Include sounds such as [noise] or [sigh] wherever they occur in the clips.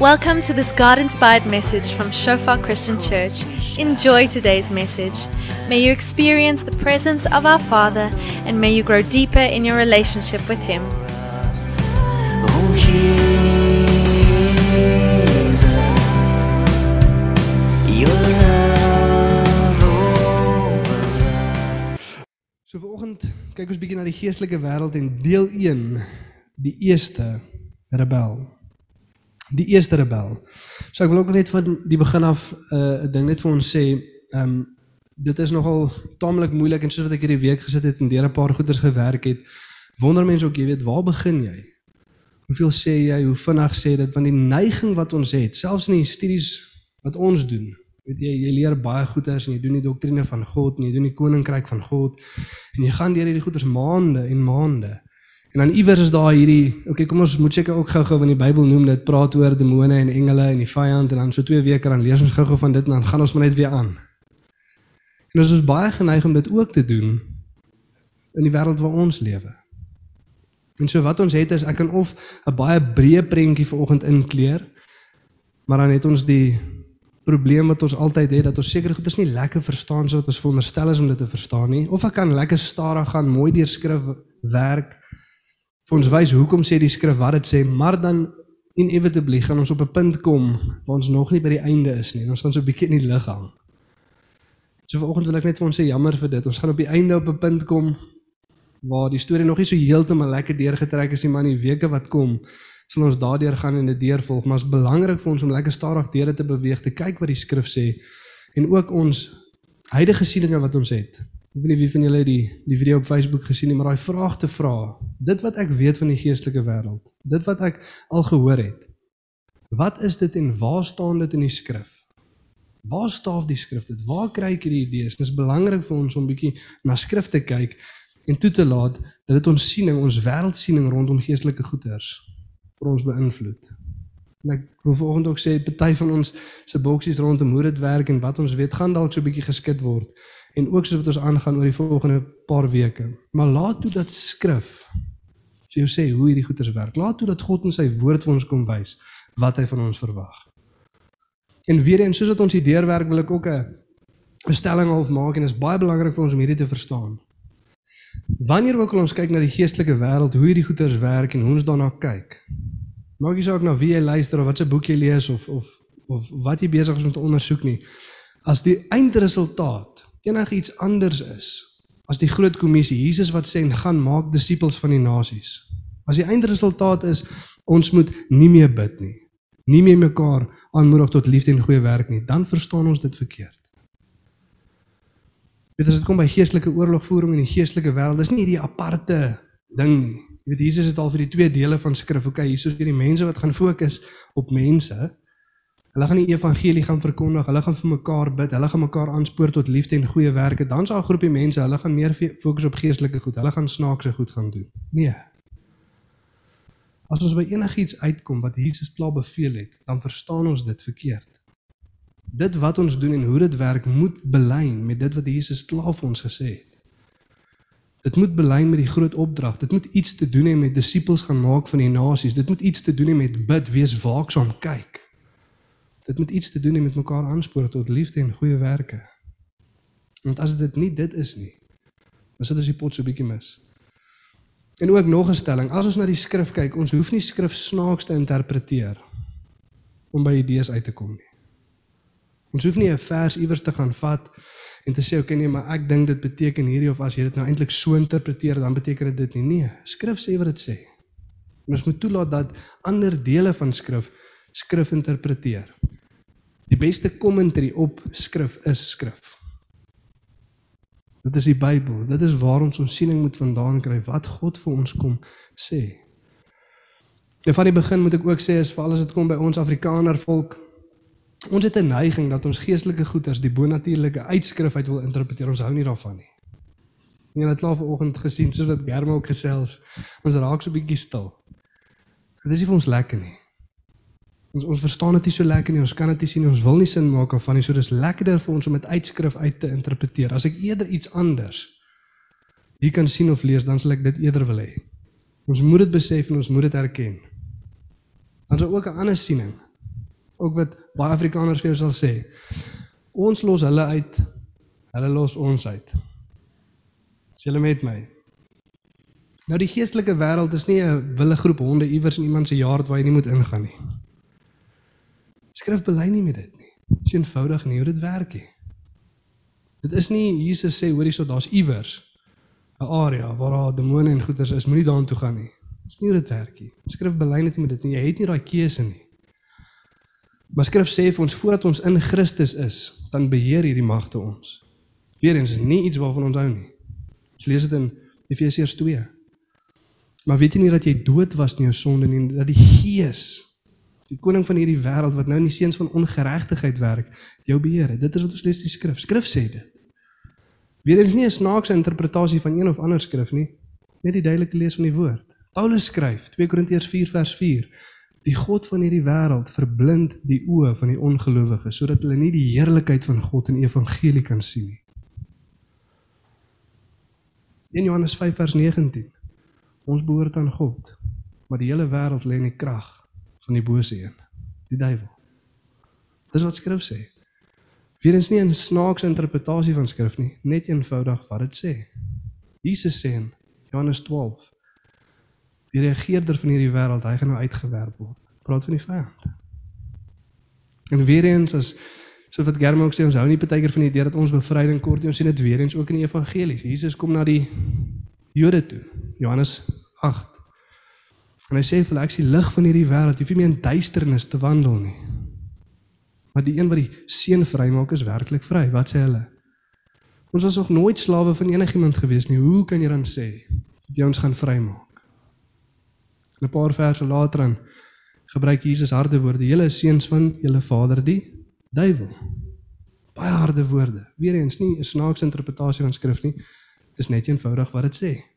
Welcome to this God inspired message from Shofar Christian Church. Enjoy today's message. May you experience the presence of our Father and may you grow deeper in your relationship with Him. So vanoggend kyk ons bietjie na die geestelike wêreld en deel 1 die eerste rebel. Die eerste rebel. So ek wil ook net van die begin af 'n uh, ding net vir ons sê, ehm um, dit is nogal taamlik moeilik en soos wat ek hierdie week gesit het en deur 'n paar goeders gewerk het, wonder mense ook, jy weet, waar begin jy? Hoeveel sê jy, hoe vinnig sê dit want die neiging wat ons het, selfs in die studies wat ons doen, weet jy, jy leer baie goeders en jy doen die doktrine van God en jy doen die koninkryk van God en jy gaan deur hierdie goeders maande en maande. En dan iewers is daar hierdie, okay, kom ons moet seker ook gou-gou want die Bybel noem dit praat oor demone en engele en die vyand en dan so twee weke dan lees ons gou-gou van dit en dan gaan ons maar net weer aan. En ons is baie geneig om dit ook te doen in die wêreld waar ons lewe. En so wat ons het is ek kan of 'n baie breë prentjie vanoggend inkleer, maar dan het ons die probleem wat ons altyd het dat ons seker goed is nie lekker verstaan so wat ons veronderstel is om dit te verstaan nie of ek kan lekker stadig gaan mooi deur skrif werk vir ons wys hoekom sê die skrif wat dit sê maar dan inevitably gaan ons op 'n punt kom waar ons nog nie by die einde is nie ons gaan so 'n bietjie in die lug hang. So vanoggend wil ek net vir ons sê jammer vir dit. Ons gaan op die einde op 'n punt kom waar die storie nog nie so heeltemal lekker deurgetrek is nie, maar in die weke wat kom sal ons daardeur gaan en dit deurvolg, maar dit is belangrik vir ons om lekker stadig deur te beweeg, te kyk wat die skrif sê en ook ons huidige sieninge wat ons het. Ek weet nie wie van julle die die video op Facebook gesien het, maar daai vraag te vra. Dit wat ek weet van die geestelike wêreld, dit wat ek al gehoor het. Wat is dit en waar staan dit in die skrif? Waar staaf die skrif dit? Waar kry ek hierdie idees? Dit is belangrik vir ons om bietjie na skrif te kyk en toe te laat dat dit ons siening, ons wêreldsiening rondom geestelike goeders vir ons beïnvloed. En ek wil vanoggend ook sê party van ons se boksies rondom hoe dit werk en wat ons weet gaan dalk so 'n bietjie geskit word en ook soos wat ons aangaan oor die volgende paar weke. Maar laat toe dat skrif vir jou sê hoe hierdie goeders werk. Laat toe dat God in sy woord vir ons kom wys wat hy van ons verwag. En weer eens soos wat ons hier deurwerk wil ek ook 'n stelling half maak en dit is baie belangrik vir ons om hierdie te verstaan. Wanneer ook al ons kyk na die geestelike wêreld, hoe hierdie goeders werk en hoe ons daarna kyk. Maak nie saak na wie jy luister of wat se boek jy lees of of of wat jy besig is om te ondersoek nie. As die eindresultaat enigiets anders is as die groot kommissie, Jesus wat sê en gaan maak disippels van die nasies. As die eindresultaat is ons moet nie meer bid nie, nie meer mekaar aanmoedig tot liefde en goeie werk nie, dan verstaan ons dit verkeerd. Weet as dit kom by geestelike oorlogvoering in die geestelike wêreld, dis nie hierdie aparte ding nie. Jy weet Jesus het al vir die twee dele van skrif, okay, hier is hierdie mense wat gaan fokus op mense. Hulle gaan die evangelie gaan verkondig, hulle gaan vir mekaar bid, hulle gaan mekaar aanspoor tot liefde en goeie werke. Dan daar 'n groepie mense, hulle gaan meer fokus op geestelike goed. Hulle gaan snaakse goed gaan doen. Nee. As ons by enigiets uitkom wat Jesus klaar beveel het, dan verstaan ons dit verkeerd. Dit wat ons doen en hoe dit werk moet belyn met dit wat Jesus klaar vir ons gesê het. Dit moet belyn met die groot opdrag. Dit moet iets te doen hê met disippels gaan maak van die nasies. Dit moet iets te doen hê met bid, wees waaksaam, kyk. Dit moet iets te doen hê met mekaar aanspoor tot liefde en goeie werke. Want as dit nie dit is nie, dan sit ons die pot so bietjie mis. En ook nog 'n stelling, as ons na die skrif kyk, ons hoef nie skrif snaaks te interpreteer om by idees uit te kom nie. Ons hoef nie 'n vers iewers te gaan vat en te sê okay nee, maar ek dink dit beteken hierdie of as jy dit nou eintlik so interpreteer, dan beteken dit dit nie. Nee, skrif sê wat dit sê. En ons moet toelaat dat ander dele van skrif skrif interpreteer. Die beste kommentary op skrif is skrif. Dit is die Bybel. Dit is waar ons ons siening moet vandaan kry wat God vir ons kom sê. En van die begin moet ek ook sê as veral as dit kom by ons Afrikaner volk, ons het 'n neiging dat ons geestelike goeders die bonatuurlike uitskrif uit wil interpreteer. Ons hou nie daarvan nie. Jy het laat vanoggend gesien soos wat Germa ook gesels, ons raak so bietjie stil. Dit is nie vir ons lekker nie. Ons ons verstaan dit nie so lekker nie. Ons kan dit nie sien nie. Ons wil nie sin maak daarvan nie. So dis lekkerder vir ons om dit uitskrif uit te interpreteer. As ek eerder iets anders hier kan sien of lees, dan sal ek dit eerder wil hê. Ons moet dit besef en ons moet dit erken. Dan is ook 'n ander siening. Ook wat baie Afrikaners vir jou sal sê. Ons los hulle uit. Hulle los ons uit. Is julle met my? Nou die geestelike wêreld is nie 'n wille groep honde iewers in iemand se yard waar jy nie moet ingaan nie. Skrif bely nie met dit nie. Dit is eenvoudig nie hoe dit werk nie. Dit is nie Jesus sê hoorie so daar's iewers 'n area waar daar demone en goeters is, moenie daartoe gaan nie. Dis nie hoe dit werk nie. Skrif bely net nie met dit nie. Jy het nie daai keuse nie. Maar skrif sê vir ons voordat ons in Christus is, dan beheer hierdie magte ons. Weerens is nie iets waarvan ons hou nie. Ons lees dit in Efesiërs 2. Maar weet jy nie dat jy dood was in jou sonde nie, dat die Gees, die koning van hierdie wêreld wat nou in die seuns van ongeregtigheid werk, jou beheer het. Dit is wat ons lees in die skrif. Skrif sê dit. Weerens nie 'n snaakse interpretasie van een of ander skrif nie, net die duidelike lees van die woord. Paulus skryf 2 Korintiërs 4 vers 4 Die God van hierdie wêreld verblind die oë van die ongelowiges sodat hulle nie die heerlikheid van God in die evangelie kan sien nie. 1 Johannes 5 vers 19 Ons behoort aan God, maar die hele wêreld lê in die krag van die bose een, die duiwel. Dis wat skrif sê. Weerens nie 'n snaakse interpretasie van skrif nie, net eenvoudig wat dit sê. Jesus sê in Johannes 12 Die regeerder van hierdie wêreld, hy gaan nou uitgewerp word. Praat van die vyand. En weer eens as so wat Germa ook sê, ons hou nie partykeer van die idee dat ons bevryding kort nie. Ons sien dit weer eens ook in die evangelies. Jesus kom na die Jode toe. Johannes 8. En hy sê vir hulle ek is die lig van hierdie wêreld. Jy hoef nie meer in duisternis te wandel nie. Maar die een wat die seun vrymaak is werklik vry. Wat sê hulle? Ons was nog nooit slawe van enigiemand gewees nie. Hoe kan jy dan sê dat jy ons gaan vrymaak? 'n paar verse later dan gebruik Jesus harde woorde. Julle is seuns van julle vader die duiwel. Baie harde woorde. Weereens nie 'n snaakse interpretasie van skrif nie. Dis net eenvoudig wat dit sê.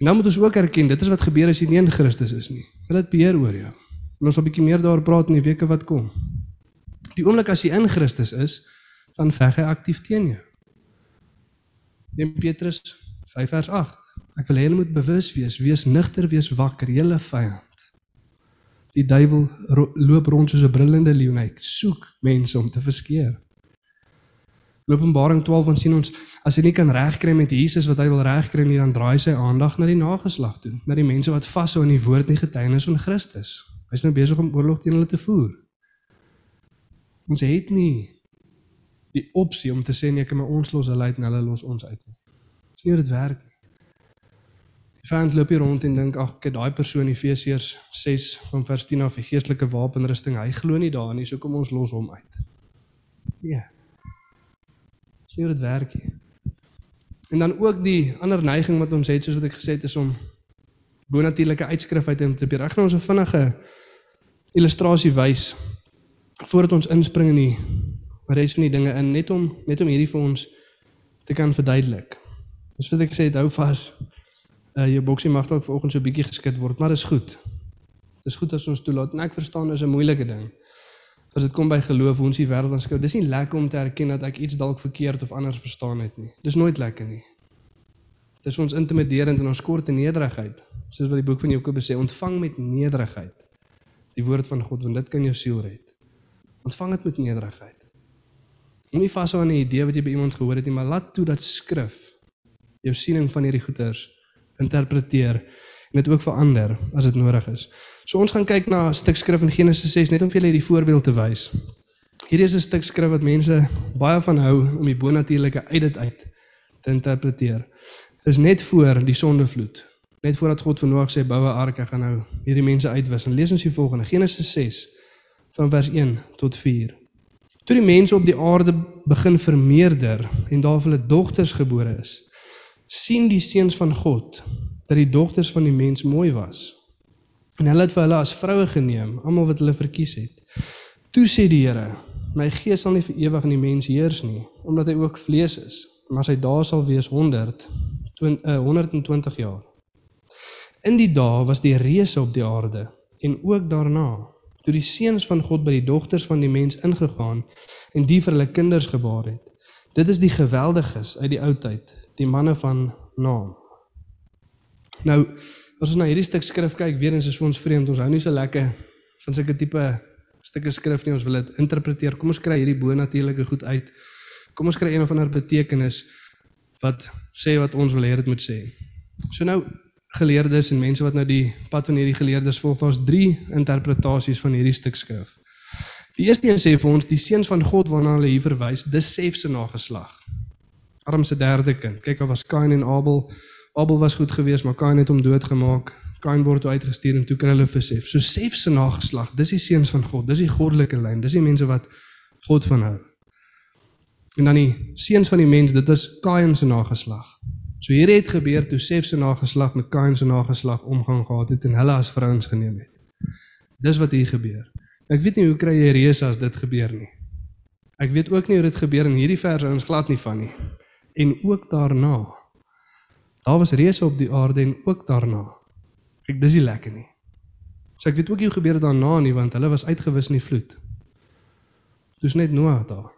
En dan moet ons ook erken, dit is wat gebeur as jy nie in Christus is nie. Dit beheer oor jou. En ons sal 'n bietjie meer daaroor praat in die weke wat kom. Die oomblik as jy in Christus is, dan veg hy aktief teen jou. 1 Petrus 5 vers 8. Ek wil hê julle moet bewus wees, wees nigter, wees wakker, julle vyand. Die duiwel loop rond soos 'n brullende leeu, hy soek mense om te verskeer. In Openbaring 12 ons sien ons as hy nie kan regkry met Jesus wat hy wil regkry nie, dan draai sy aandag na die nageslag toe, na die mense wat vashou aan die woord en getuienis van Christus. Hy's nou besig om oorlog teen hulle te voer. Ons het nie die opsie om te sê nee, ek my ons los hulle uit en hulle los ons uit nie. Dis nie hoe dit werk nie. Die vyand loop hier rond en dink ag, kyk daai persoon Efesiërs 6 van vers 10 af, die geestelike wapenrusting, hy glo nie daarin nie, so kom ons los hom uit. Nee. Dis nie hoe dit werk nie. En dan ook die ander neiging wat ons het soos wat ek gesê het is om bonatuurlike uitskrif uit te interpreteer. Ek gaan ons 'n vinnige illustrasie wys voordat ons inspring in die res van die dinge in net om net om hierdie vir ons te kan verduidelik. Dis wat ek sê, hou vas uh, jou boksie mag dalk vanoggend so bietjie geskit word, maar dis goed. Dis goed as ons toelaat. En ek verstaan dis 'n moeilike ding. As dit kom by geloof, hoe ons die wêreld aanskou, dis nie lekker om te erken dat ek iets dalk verkeerd of anders verstaan het nie. Dis nooit lekker nie. Dis ons intimiderend en ons kort in nederigheid. Soos wat die boek van Jakobus sê, ontvang met nederigheid die woord van God want dit kan jou siel red. Ontvang dit met nederigheid. Moenie vashou aan 'n idee wat jy by iemand gehoor het nie, maar laat toe dat skrif jou siening van hierdie goeters interpreteer en dit ook verander as dit nodig is. So ons gaan kyk na 'n stuk skrif in Genesis 6 net om vir julle hierdie voorbeeld te wys. Hierdie is 'n stuk skrif wat mense baie van hou om die bonatuurlike uit dit uit te interpreteer. Dis net voor die sondevloed. Net voordat God vir Noag sê bou 'n ark, ek gaan nou hierdie mense uitwis. En lees ons die volgende Genesis 6 van vers 1 tot 4. Toe die mense op die aarde begin vermeerder en daar hulle dogters gebore is, sien die seuns van God dat die dogters van die mens mooi was. En hulle het vir hulle as vroue geneem, almal wat hulle verkies het. Toe sê die Here: "My gees sal nie vir ewig in die mens heers nie, omdat hy ook vlees is, maar sy dae sal wees 100 20, uh, 120 jaar." In die dae was die reëse op die aarde en ook daarna, toe die seuns van God by die dogters van die mens ingegaan en die vir hulle kinders gebaar het. Dit is die geweldiges uit die ou tyd, die manne van naam. Nou, as ons na hierdie stuk skrif kyk, weer eens is vir ons vreemd. Ons hou nie so lekker van sulke tipe stukke skrif nie, ons wil dit interpreteer. Kom ons kry hierdie bonatuurlike goed uit. Kom ons kry een of ander betekenis wat sê wat ons wil hê dit moet sê. So nou geleerdes en mense wat nou die pad van hierdie geleerdes volg, daar's drie interpretasies van hierdie stuk skrif. Die eerste een sê vir ons die seuns van God waarna hulle hier verwys, dis Sef se nageslag. Adam se derde kind. Kyk, daar was Kain en Abel. Abel was goed geweest, maar Kain het hom doodgemaak. Kain word uitgestuur en toe kry hulle vir Sef. So Sef se nageslag, dis die seuns van God. Dis die goddelike lyn. Dis die mense wat God van hou. En dan die seuns van die mens, dit is Kain se nageslag. So hier het gebeur toe Sef se nageslag met Kain se nageslag omgang gehad het en hulle as vrouens geneem het. Dis wat hier gebeur. Ek weet nie hoe kry jy reëse as dit gebeur nie. Ek weet ook nie hoe dit gebeur in hierdie verse ons glad nie van nie. En ook daarna. Daar was reëse op die aarde en ook daarna. Kyk, dis nie lekker nie. So ek weet ook nie hoe gebeur dit daarna nie want hulle was uitgewis in die vloed. Dis net Noag daar.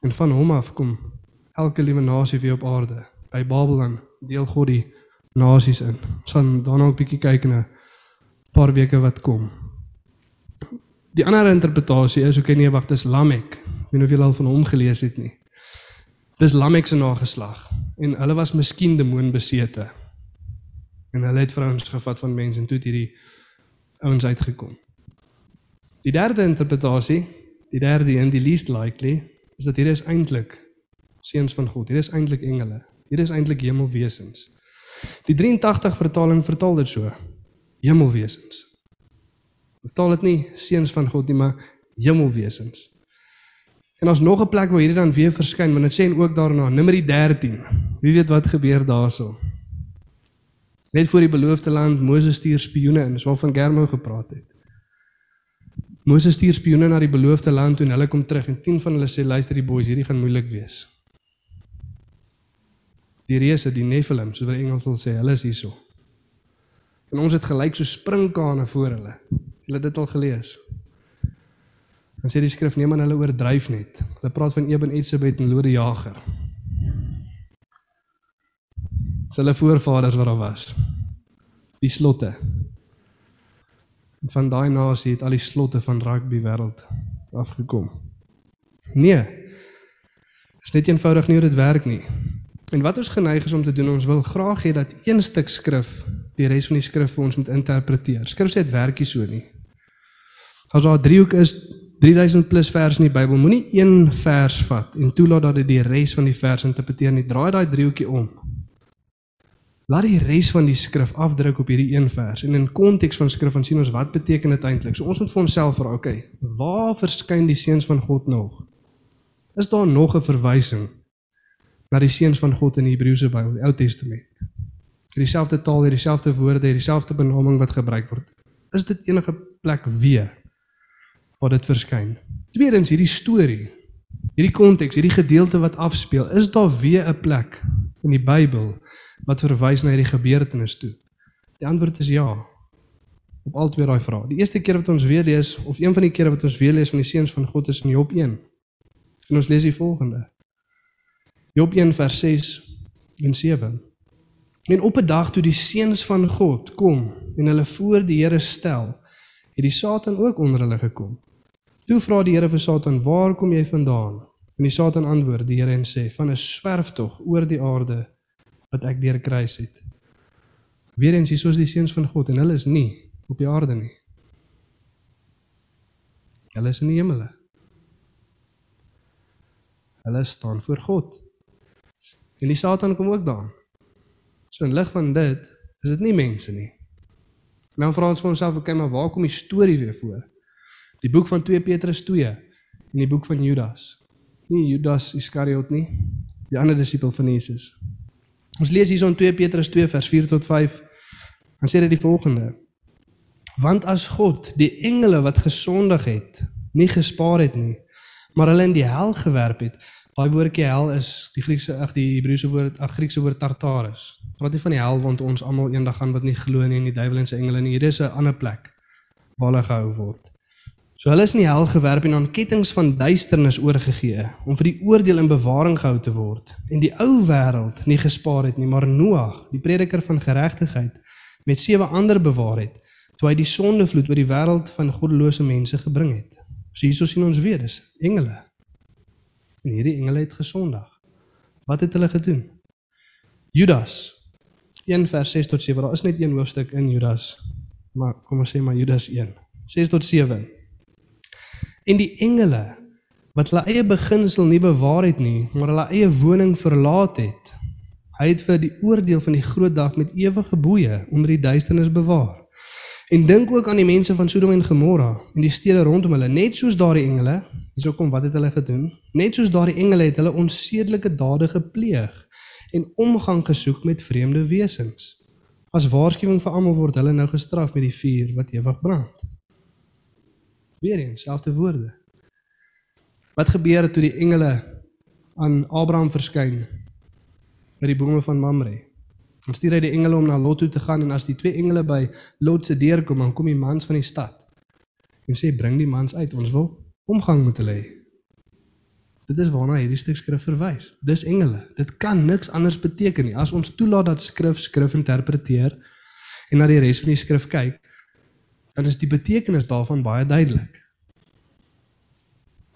En van hom af kom elke liewe nasie weer op aarde. By Babel deel God die nasies in. Ons gaan daarna 'n bietjie kyk na 'n paar weke wat kom. Die ander interpretasie is ook nee, wag, dis Lamek. Ek weet nie of julle al van hom gelees het nie. Dis Lamek se nageslag en hulle was miskien demoonbesete. En hulle het vrouens gevat van mense en toe het hierdie ouens uitgekom. Die derde interpretasie, die derde een, die least likely, is dat hier is eintlik seuns van God. Hier is eintlik engele. Hier is eintlik hemelwesens. Die 83 vertaling vertaal dit so. Hemelwesens. Vertaal dit nie seuns van God nie, maar hemelwesens. En ons nog 'n plek waar hierdie dan weer verskyn, want dit sê ook daarna, Numeri 13. Wie weet wat gebeur daarso? Net voor die beloofde land, Moses stuur spioene in, dis waarvan Germo gepraat het. Moses stuur spioene na die beloofde land toe en hulle kom terug en 10 van hulle sê luister die boeis, hierdie gaan moeilik wees. Die reëse, die Nephilim, soos wat Engels wil sê, hulle is hierso. En ons het gelyk so springkane voor hulle. Julle het dit al gelees. Dan sê die skrif neem aan hulle oordryf net. Hulle praat van Eben Etzebeth en Lode Jager. Dis hulle voorvaders wat daar was. Die slotte. En van daai nasie het al die slotte van rugby wêreld afgekom. Nee. Dit is net eenvoudig nie hoe dit werk nie. En wat ons geneig is om te doen, ons wil graag hê dat een stuk skrif die res van die skrif vir ons moet interpreteer. Skrif sê dit werk nie so nie. As daar 'n driehoek is, 3000 plus vers in die Bybel, moenie een vers vat en toelaat dat dit die res van die vers interpreteer nie. Draai daai driehoekie om. Laat die res van die skrif afdruk op hierdie een vers en in konteks van skrif dan sien ons wat beteken dit eintlik. So ons moet vir onsself vra, okay, waar verskyn die seuns van God nog? Is daar nog 'n verwysing na die seuns van God in die Hebreëse Bybel, die Ou Testament? Het dieselfde taal, het dieselfde woorde, het dieselfde benaming wat gebruik word. Is dit enige plek weer waar dit verskyn? Tweedens hierdie storie, hierdie konteks, hierdie gedeelte wat afspeel, is daar weer 'n plek in die Bybel wat verwys na hierdie gebeurtenis toe? Die antwoord is ja. Op al twee daai vrae. Die eerste keer wat ons weer lees of een van die kere wat ons weer lees van die seuns van God is in Job 1. En ons lees die volgende. Job 1 vers 6 en 7. En op 'n dag toe die seuns van God kom en hulle voor die Here stel, het die Satan ook onder hulle gekom. Toe vra die Here vir Satan: "Waar kom jy vandaan?" En die Satan antwoord die Here en sê: "Van 'n swerftog oor die aarde wat ek deur kruis het." Weerens hier soos die seuns van God en hulle is nie op die aarde nie. Hulle is in die hemele. Hulle staan voor God. En die Satan kom ook daar. So in lig van dit, is dit nie mense nie. Nou vra ons vir onsself, okay, maar waar kom die storie weer voor? Die boek van 2 Petrus 2 en die boek van Judas. Nie Judas Iskariot nie, die ander disipel van Jesus. Ons lees hierson 2 Petrus 2 vers 4 tot 5. Dan sê dit die volgende: Want as God die engele wat gesondig het, nie gespaar het nie, maar hulle in die hel gewerp het, Daai woordjie hel is die Griekse ag die Hebreëse woord ag Griekse woord Tartarus. Praat nie van die hel want ons almal eendag gaan wat nie glo nie in die duiwel en sy engele nie. Hier is 'n ander plek waar hulle gehou word. So hulle is in die hel gewerp en aan kettinge van duisternis oorgegee om vir die oordeel in bewaring gehou te word. En die ou wêreld nie gespaar het nie, maar Noag, die prediker van geregtigheid, met sewe ander bewaar het, toe hy die sondevloed oor die wêreld van goddelose mense gebring het. So hierso sien ons weer, dis engele. En hierdie engele het gesondag. Wat het hulle gedoen? Judas 1 vers 6 tot 7. Daar is net een hoofstuk in Judas. Maar kom ons sê maar Judas 1. 6 tot 7. En die engele wat hulle eie beginsel nie bewaar het nie, maar hulle eie woning verlaat het. Hy het vir die oordeel van die groot dag met ewige boeye onder die duisternis bewaar. En dink ook aan die mense van Sodom en Gomorra en die stede rondom hulle, net soos daardie engele, hierso kom wat het hulle gedoen? Net soos daardie engele het hulle onsedelike dade gepleeg en omgang gesoek met vreemde wesens. As waarskuwing vir almal word hulle nou gestraf met die vuur wat ewig brand. Weereens selfde woorde. Wat gebeur toe die engele aan Abraham verskyn by die bome van Mamre? Dan stuur hy die engele om na Lot toe te gaan en as die twee engele by Lot se deur kom, dan kom die mans van die stad en sê bring die mans uit, ons wil omgang met hulle hê. Dit is waarna hierdie stuk skrif verwys. Dis engele. Dit kan niks anders beteken nie. As ons toelaat dat skrif skrif interpreteer en na die res van die skrif kyk, dan is die betekenis daarvan baie duidelik.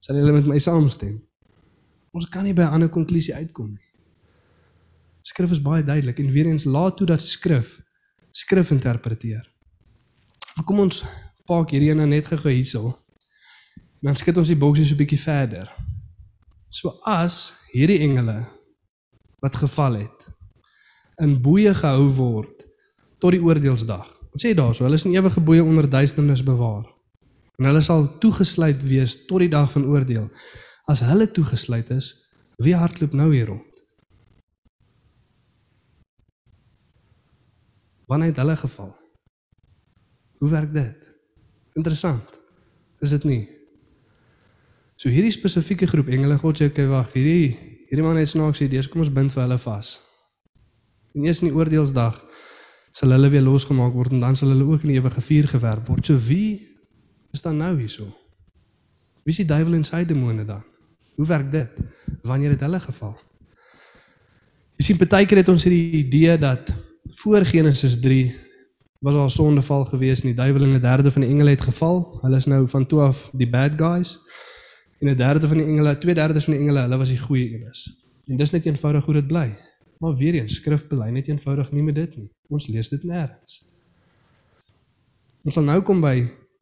Sal julle met my saamstem? Ons kan nie by 'n ander konklusie uitkom nie. Skrif is baie duidelik en weer eens laat toe dat skrif skrif interpreteer. Maar kom ons pak hierdie nou net gou hierso. Dan skud ons die boksie so 'n bietjie verder. So as hierdie engele wat geval het in boeye gehou word tot die oordeelsdag Wat sê daarso? Hulle is in ewige boeye onder duisternis bewaar. En hulle sal toegesluit wees tot die dag van oordeel. As hulle toegesluit is, wie hardloop nou hier rond? Wanneer het hulle geval? Hoe werk dit? Interessant. Is dit nie? So hierdie spesifieke groep engele God sê okay wag, hierdie hierdie man het snaaks idees, kom ons bind vir hulle vas. En eers in die oordeelsdag sal hulle weer losgemaak word en dan sal hulle ook in die ewige vuur gewerp word. So wie is dan nou hierso? Wie is die duiwel en sy demone dan? Hoe werk dit? Wanneer het hulle geval? Jy sien partykeer het ons hierdie idee dat voor Genesis 3 was al sondeval gewees en die duiwel en 'n derde van die engele het geval. Hulle is nou van toe af die bad guys. En 'n derde van die engele, twee derdes van die engele, hulle was die goeie enes. En dis net eenvoudig hoe dit bly. Maar weer eens, skrif belei net eenvoudig nie met dit nie. Ons lees dit nêrens. Ons sal nou kom by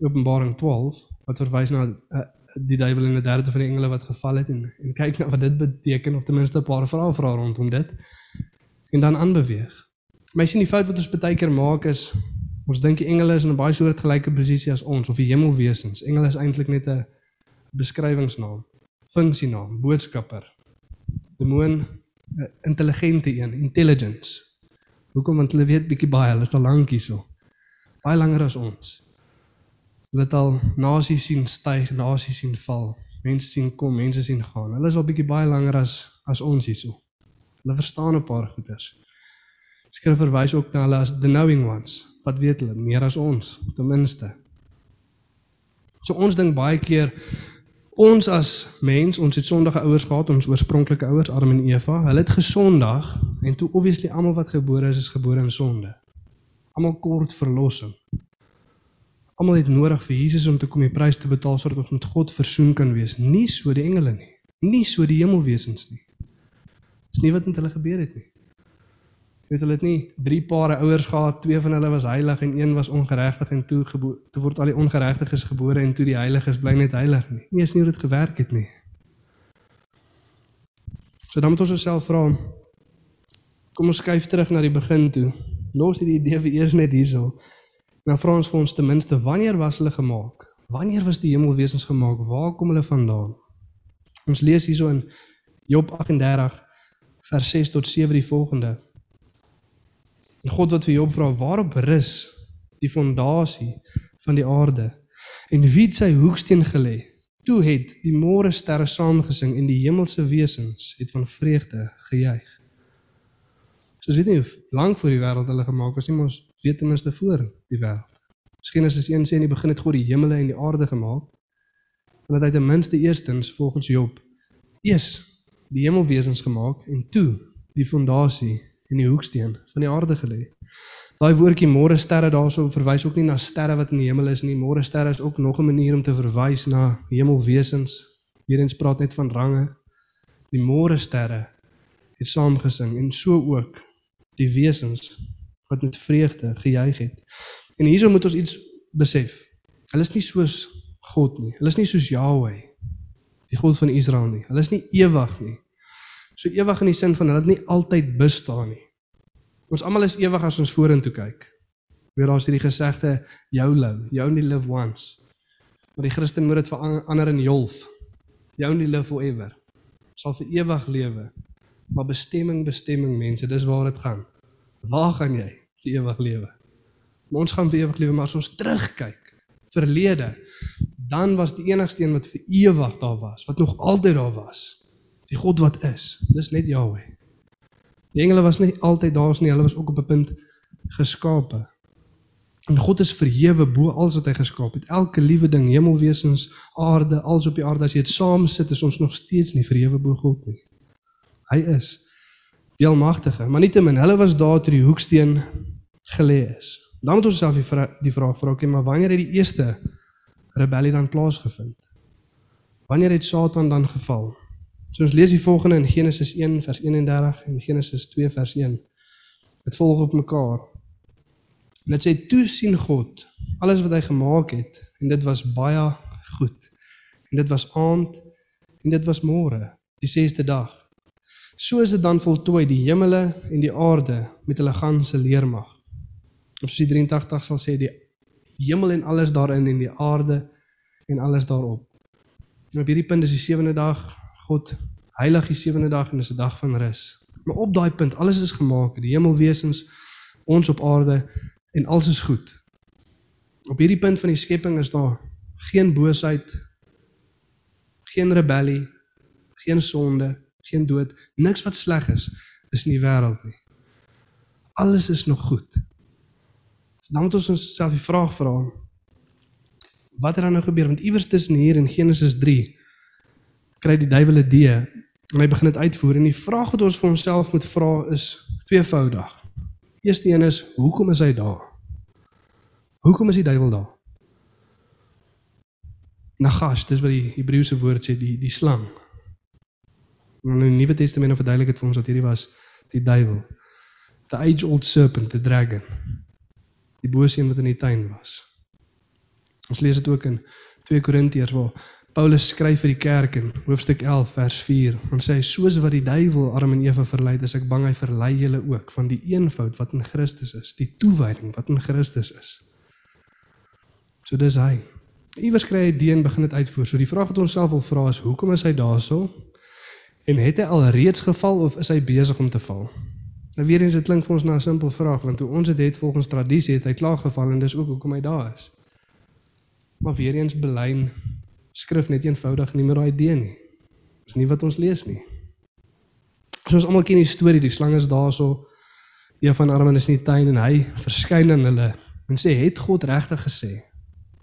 Openbaring 12 wat verwys na uh, die duiwel en die derde van die engele wat geval het en en kyk na wat dit beteken of ten minste 'n paar vrae vra rondom dit en dan aanbeweeg. My sien die fout wat ons baie keer maak is ons dink die engele is in 'n baie soortgelyke posisie as ons of die hemelwesens. Engele is eintlik net 'n beskrywingsnaam, funksienaam, boodskapper. Demoon intelligente een, intelligence. Hoekom want hulle weet bietjie baie, hulle is al lank hierso. Baie langer as ons. Hulle het al nasies sien styg, nasies sien val, mense sien kom, mense sien gaan. Hulle is al bietjie baie langer as as ons hierso. Hulle verstaan 'n paar goeders. Skrif verwys ook na hulle as the knowing ones. Wat weet hulle meer as ons, ten minste. So ons dink baie keer Ons as mens, ons het sondige ouers gehad, ons oorspronklike ouers Adam en Eva. Hulle het gesondag en toe obviously almal wat gebore is, is gebore in sonde. Almal kort verlossing. Almal het nodig vir Jesus om te kom die prys te betaal sodat ons met God versoen kan wees. Nie so die engele nie, nie so die hemelwesens nie. Dis nie wat met hulle gebeur het nie. Weet hulle het nie drie pare ouers gehad, twee van hulle was heilig en een was ongeregtig en toe toe word al die ongeregtiges gebore en toe die heiliges bly net heilig nie. Nie is nie hoe dit gewerk het nie. So dan moet ons osself vra kom ons skuif terug na die begin toe. Los hierdie idee vir eers net hierso. Nou vra ons vir ons ten minste wanneer was hulle gemaak? Wanneer was die hemelwesens gemaak? Waar kom hulle vandaan? Ons lees hierso in Job 38 vers 6 tot 7 die volgende. En God wat vir Job vra, waarop rus die fondasie van die aarde? En wie het sy hoeksteen gelê? Toe het die môre sterre saamgesing en die hemelse wesens het van vreugde gejuig. So weet nie lank voor die wêreld hulle gemaak was nie, maar ons weet ten minste voor die wêreld. Genesis 1 sê in die begin het God die hemele en die aarde gemaak. En dat hy ten minste eerstens volgens Job eers die hemelwesens gemaak en toe die fondasie en die hoeksteen van die aarde gelê. Daai woordjie môre sterre daarso verwys ook nie na sterre wat in die hemel is nie. Môre sterre is ook nog 'n manier om te verwys na hemelwesens. Weerens praat net van range. Die môre sterre het saamgesing en so ook die wesens wat met vreugde gejuig het. En hierso moet ons iets besef. Hulle is nie soos God nie. Hulle is nie soos Jahweh, die God van Israel nie. Hulle is nie ewig nie. So ewig in die sin van hulle het nie altyd bestaan nie. Ons almal is ewig as ons vorentoe kyk. Weer daar's hierdie gesegde YOLO, you only live once. Maar die Christen moet dit verander in YOLF. You only live forever. Sal vir ewig lewe. Maar bestemming, bestemming mense, dis waar dit gaan. Waar gaan jy vir ewig lewe? Maar ons gaan vir ewig lewe, maar as ons terugkyk, verlede, dan was die enigste een wat vir ewig daar was, wat nog altyd daar was, die God wat is. Dis net Jahweh. Die engele was nie altyd daar nie, hulle was ook op 'n punt geskape. En God is verhewe bo alles wat hy geskaap het. Elke liewe ding, hemelwesens, aarde, alles op die aarde, as jy dit saam sit, is ons nog steeds nie verhewe bo God nie. Hy is die almagtige, maar nietemin, hulle was daar toe die hoeksteen gelê is. Dan moet ons self die, vra die vraag vra, okay, maar wanneer het die eerste rebellie dan plaasgevind? Wanneer het Satan dan geval? So ons lees die volgende in Genesis 1 vers 31 en Genesis 2 vers 1. Dit volg op mekaar. En dit sê toe sien God alles wat hy gemaak het en dit was baie goed. En dit was aand en dit was môre, die 6ste dag. So is dit dan voltooi die hemele en die aarde met hulle ganse leermag. Of soos die 83 sal sê die hemel en alles daarin en die aarde en alles daarop. En op hierdie punt is die sewende dag God heilig die sewende dag en dis 'n dag van rus. Maar op daai punt, alles is gemaak, die hemelwesens, ons op aarde en alles is goed. Op hierdie punt van die skepping is daar geen boosheid, geen rebellie, geen sonde, geen dood, niks wat sleg is is in die wêreld nie. Alles is nog goed. So dan moet ons onsself die vraag vra: Wat het dan nou gebeur? Want iewers tussen hier in Genesis 3 kry die duiwel 'n idee en hy begin dit uitvoer en die vraag wat ons vir onsself moet vra is tweevoudig. Eerste een is hoekom is hy daar? Hoekom is die duiwel daar? Nagash, dis wat die Hebreëse woord sê, die die slang. In die Nuwe Testament verduidelik dit vir ons dat hierdie was die duiwel. The age old serpent, the dragon. Die bose een wat in die tuin was. Ons lees dit ook in 2 Korintiërs waar Paulus skryf vir die kerk in hoofstuk 11 vers 4. Ons sê soos wat die duiwel Adam en Eva verlei het, is ek bang hy verlei julle ook van die eenvoud wat in Christus is, die toewyding wat in Christus is. So dis hy. Iewers kry hy deen begin dit uitvoer. So die vraag wat ons self wil vra is hoekom is hy daarso? En het hy al reeds geval of is hy besig om te val? Nou weer eens dit klink vir ons na 'n simpel vraag want hoe ons dit het volgens tradisie het hy klaar geval en dis ook hoekom hy daar is. Maar weer eens belyn skrif net eenvoudig nie meer daai idee nie. Dis nie wat ons lees nie. So ons almal ken die storie, die slang is daarso. Een van Armen is in die tuin en hy verskyn aan hulle en sê het God regtig gesê?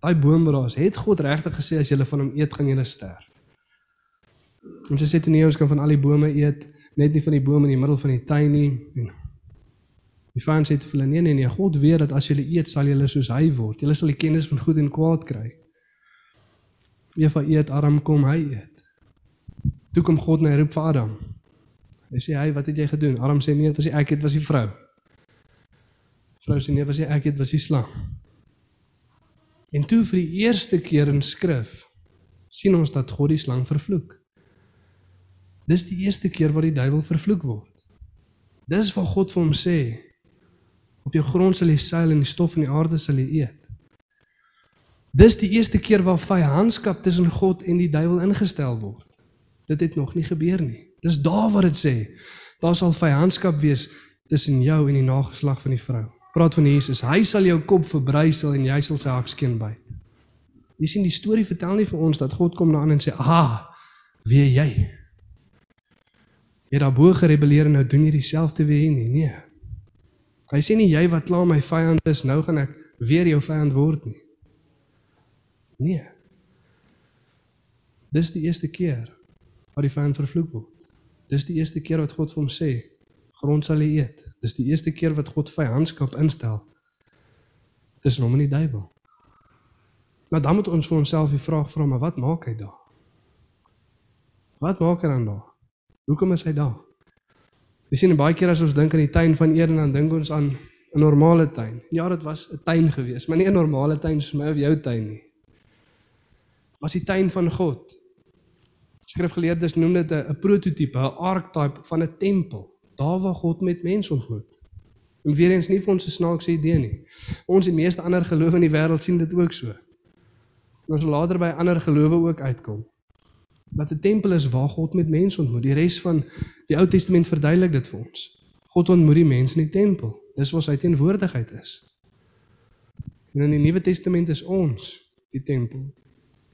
Daai boom waar is, het God regtig gesê as julle van hom eet gaan julle sterf? En sy sê toe nee, ons kan van al die bome eet, net nie van die boom in die middel van die tuin nie. En die vyand sê te hulle nee nee nee, God weet dat as julle eet sal julle soos hy word. Julle sal die kennis van goed en kwaad kry. Eva eet, Adam kom, hy eet. Toe kom God na roep vir Adam. Hy sê, "Hey, wat het jy gedoen?" Adam sê, "Nee, dit was nie ek, dit was die vrou." Vrou sê, "Nee, was nie ek, dit was die slang." En toe vir die eerste keer in skrif sien ons dat God die slang vervloek. Dis die eerste keer wat die duiwel vervloek word. Dis wat God vir hom sê. Op jou grond sal jy seil en die stof van die aarde sal jy eet. Dis die eerste keer waar vyandskap tussen God en die duiwel ingestel word. Dit het nog nie gebeur nie. Dis daar waar dit sê, daar sal vyandskap wees tussen jou en die nageslag van die vrou. Praat van Jesus, hy sal jou kop verbrysel en jy sal sy hakskeen byt. Jy sien die storie vertel nie vir ons dat God kom na aan en sê, "Ah, wie jy?" Jy het daarbo gerebelleer en nou doen jy dieselfde weer nie. Nee. Hy sê nie jy wat klaar my vyand is, nou gaan ek weer jou vyand word nie. Nee. Dis die eerste keer wat die vyand vervloek word. Dis die eerste keer wat God vir hom sê, grond sal jy eet. Dis die eerste keer wat God vyandskap instel. Dis hom en die duiwel. Maar dan moet ons vir onsself die vraag vra, maar wat maak hy daar? Wat maak hy dan daar? Hoekom is hy daar? Jy sien baie keer as ons dink aan die tuin van Eden dan dink ons aan 'n normale tuin. Ja, dit was 'n tuin geweest, maar nie 'n normale tuin soos my of jou tuin nie. Was die tuin van God. Skrifgeleerdes noem dit 'n prototipe, 'n archetype van 'n tempel, daar waar God met mense ontmoet. En weer eens nie vir ons 'n snaakse idee nie. Ons en meeste ander gelowe in die wêreld sien dit ook so. En ons later by ander gelowe ook uitkom. Dat 'n tempel is waar God met mense ontmoet. Die res van die Ou Testament verduidelik dit vir ons. God ontmoet die mense in die tempel. Dis waar sy teenwoordigheid is. En in die Nuwe Testament is ons die tempel.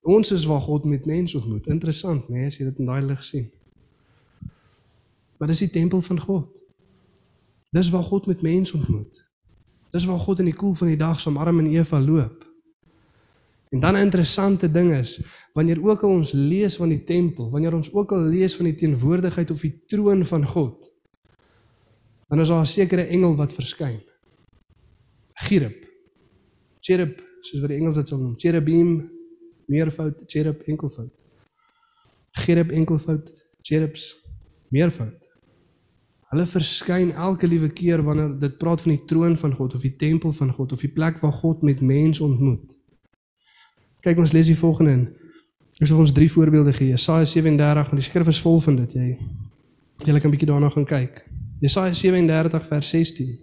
Ons is waar God met mense ontmoet. Interessant, né, nee, as jy dit in daai lig sien. Maar dis die tempel van God. Dis waar God met mense ontmoet. Dis waar God in die koel van die dag saam Adam en Eva loop. En dan 'n interessante ding is, wanneer ook al ons lees van die tempel, wanneer ons ook al lees van die teenwoordigheid of die troon van God, dan is daar 'n sekere engel wat verskyn. Cherub. Cherub, soos wat die Engels dit sou noem, cherubim, meervoud, cherub enkelvoud. Cherub enkelvoud, cherubs meervoud. Hulle verskyn elke liewe keer wanneer dit praat van die troon van God of die tempel van God of die plek waar God met mense ontmoet. Kyk ons lees die volgende in. Ek sal ons drie voorbeelde gee. Jesaja 37 want die skrif is vol van dit, jy. Jy kan 'n bietjie daarna gaan kyk. Jesaja 37 vers 16.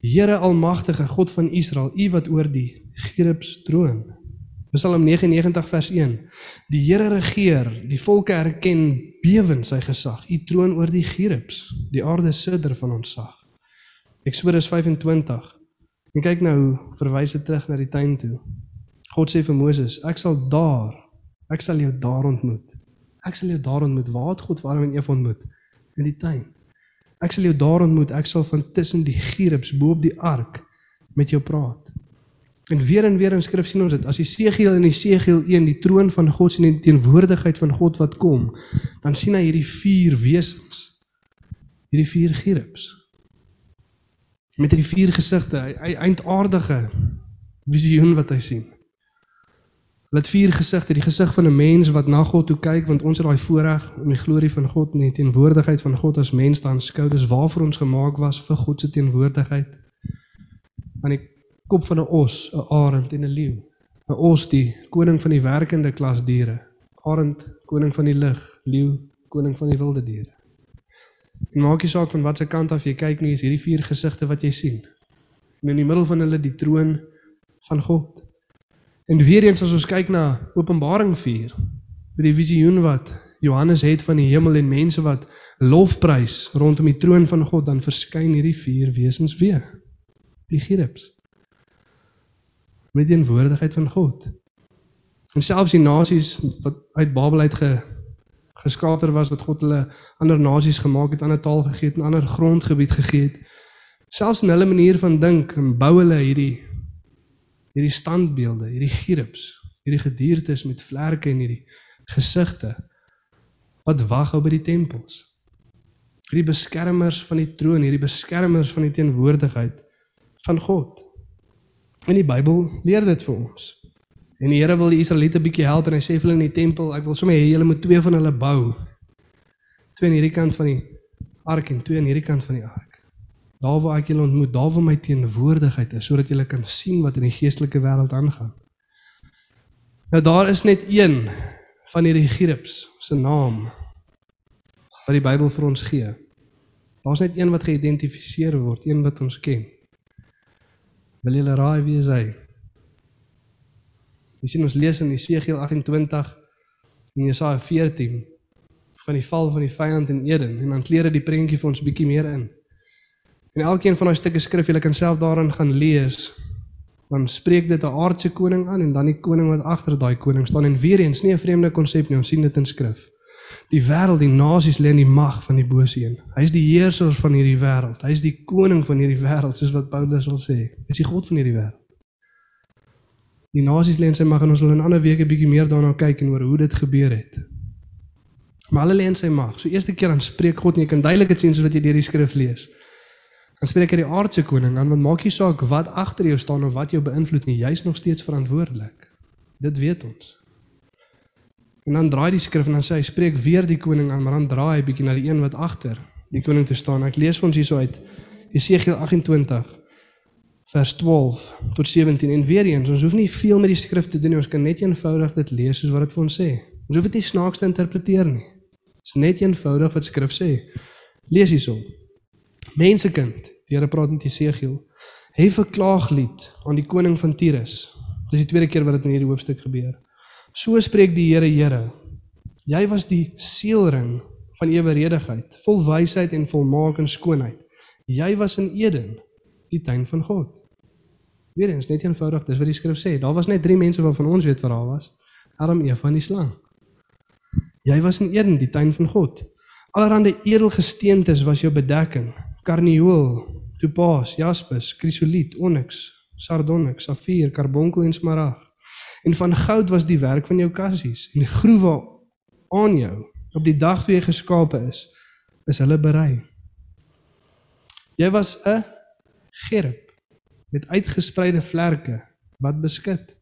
Here almagtige God van Israel, U wat oor die Cherubs troon. Psalm 99 vers 1. Die Here regeer, die volke erken bewend sy gesag. U troon oor die Cherubs, die aarde sidder van ontsag. Eksodus 25. En kyk nou verwys dit terug na die tuin toe. God sê vir Moses, ek sal daar, ek sal jou daar ontmoet. Ek sal jou daar ontmoet. Waar het God Adam en Eva ontmoet? In die tuin. Ek sal jou daar ontmoet. Ek sal van tussen die gieribs bo op die ark met jou praat. En weer en weer in skrif sien ons dit. As Jesegiel in Jesegiel 1 die troon van God sien en die teenwoordigheid van God wat kom, dan sien hy hierdie vier wesens. Hierdie vier gieribs. Met hierdie vier gesigte, hy, hy eindaardige visioen wat hy sien. Het vier gesigte, die gesig van 'n mens wat na God toe kyk want ons het daai voorreg om die glorie van God en die teenwoordigheid van God as mens te aanskou. Dis waarvoor ons gemaak was vir God se teenwoordigheid. Aan die kop van 'n os, 'n arend en 'n leeu. 'n Os die koning van die werkende klas diere. Arend koning van die lug, leeu koning van die wilde diere. En maak nie saak van watter kant af jy kyk nie, is hierdie vier gesigte wat jy sien. En in die middel van hulle die troon van God. En weer eens as ons kyk na Openbaring 4, met die visioen wat Johannes het van die hemel en mense wat lofprys rondom die troon van God, dan verskyn hierdie vier wesens weer. Die cherubs. Met die teenwoordigheid van God. En selfs die nasies wat uit Babel uit ge, geskater was wat God hulle ander nasies gemaak het, ander taal gegee het, 'n ander grondgebied gegee het. Selfs in hulle manier van dink en bou hulle hierdie hierdie standbeelde, hierdie cherubs, hierdie gediertes met vlerke en hierdie gesigte wat wag op by die tempels. Hierdie beskermers van die troon, hierdie beskermers van die teenwoordigheid van God. In die Bybel leer dit vir ons. En die Here wil die Israeliete bietjie help en hy sê vir hulle in die tempel, ek wil sommer hê julle moet twee van hulle bou. Twee aan hierdie kant van die ark en twee aan hierdie kant van die ark daar waar ek julle ontmoet, daar waar my teenwoordigheid is, sodat julle kan sien wat in die geestelike wêreld aangaan. Nou daar is net een van hierdie cherubs se naam wat die Bybel vir ons gee. Daar's net een wat geïdentifiseer word, een wat ons ken. Wil julle raai wie is hy? Jy sien ons lees in Jesegiel 28 en Jesaja 14 van die val van die vyand in Eden en dan kleer dit die prentjie vir ons bietjie meer in. En elkeen van daai stukke skrif, jy kan self daarin gaan lees. Dan spreek dit 'n aardse koning aan en dan die koning wat agter daai koning staan en weer eens nie 'n vreemde konsep nie, ons sien dit in skrif. Die wêreld, die nasies lê in die mag van die bose een. Hy is die heerser van hierdie wêreld. Hy is die koning van hierdie wêreld, soos wat Paulus sal sê. Hy is die God van hierdie wêreld. Die nasies lê in sy mag en ons wil in 'n ander week 'n bietjie meer daarna kyk en oor hoe dit gebeur het. Maar hulle lê in sy mag. So eerste keer dan spreek God en jy kan duidelik dit sien soos wat jy deur die skrif lees. Dan spreek hy die aardse koning aan want maak nie saak wat agter jou staan of wat jou beïnvloed nie, jy's nog steeds verantwoordelik. Dit weet ons. En dan draai die skrif en dan sê hy spreek weer die koning aan, maar dan draai hy bietjie na die een wat agter die koning te staan. Ek lees vir ons hierso uit Jesegiel 28 vers 12 tot 17 en weer eens ons hoef nie veel met die skrif te doen nie. Ons kan net eenvoudig dit lees soos wat dit vir ons sê. Ons hoef dit nie snaaks te interpreteer nie. Dit is net eenvoudig wat skrif sê. Lees hierso. Mensekind die Here praat met Jesegiel hef 'n klaaglied aan die koning van Tyrus. Dis die tweede keer wat dit in hierdie hoofstuk gebeur so spreek die Here Here jy was die seelring van eweredigheid vol wysheid en volmaak en skoonheid jy was in Eden die tuin van God. Weerens net eenvoudig, dis wat die skrif sê. Daar was net 3 mense waarvan ons weet wat daar was. Adam, Eva en die slang. Jy was in Eden, die tuin van God. Allerhande edelgesteentes was jou bedekking. Karnieul, topaas, jaspis, krisoliet, onyx, sardonyx, safier, karbonkel en smarag. En van goud was die werk van jou kassies en die groewe aan jou op die dag toe jy geskape is, is hulle berei. Jy was 'n gerb met uitgespreide vlerke wat beskit.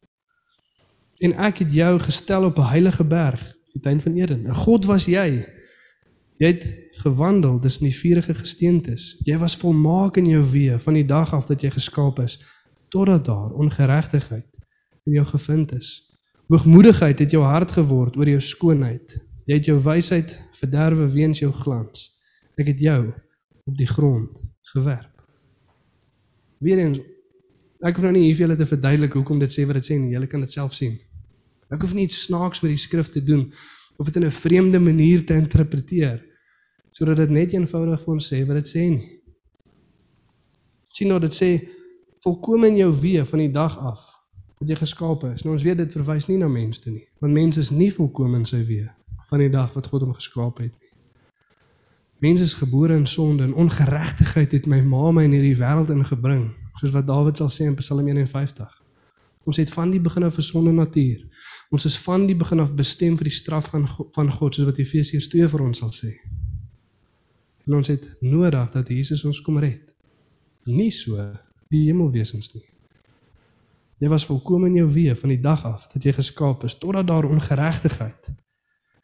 En ek het jou gestel op 'n heilige berg, die tuin van Eden. 'n God was jy. Jy het gewandel tussen die vuurige gesteentes. Jy was volmaak in jou weë van die dag af dat jy geskaap is totdat daar ongeregtigheid in jou gevind is. Hoogmoedigheid het jou hart geword oor jou skoonheid. Jy het jou wysheid verderwe weens jou glans. Ek het jou op die grond gewerp. Weerens ek hoef nou nie hier vir julle te verduidelik hoekom dit sê wat dit sê nie. Julle kan dit self sien. Ek hoef nie iets snaaks met die skrif te doen of dit in 'n vreemde manier te interpreteer sodat dit net eenvoudig vir ons sê wat dit sê nie. sien nou dit sê volkome in jou weë van die dag af wat jy geskape is. Nou ons weet dit verwys nie na mens toe nie, want mens is nie volkome in sy weë van die dag wat God hom geskaap het nie. Mens is gebore in sonde en ongeregtigheid het my ma my in hierdie wêreld ingebring, soos wat Dawid sal sê in Psalm 51. Ons het van die begin af 'n sonde natuur. Ons is van die begin af bestem vir die straf van van God, soos wat Efesiërs 2 vir ons sal sê. En ons het nodig dat Jesus ons kom red. Nie so die hemelwesens nie. Jy was volkome in jou weë van die dag af dat jy geskaap is totdat daar ongeregtigheid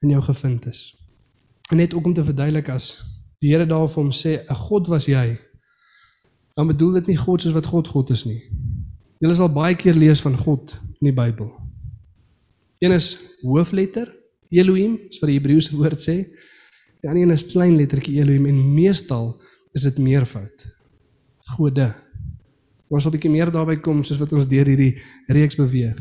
in jou gevind is. En net ook om te verduidelik as die Here daar vir hom sê 'n God was jy. Dan bedoel dit nie God soos wat God God is nie. Julle sal baie keer lees van God in die Bybel. Een is hoofletter Elohim, is wat die Hebreëse woord sê. Die ander een is klein lettertjie Elohim en meestal is dit meervoud. Gode. Ons sal 'n bietjie meer daarby kom soos wat ons deur hierdie reeks beweeg.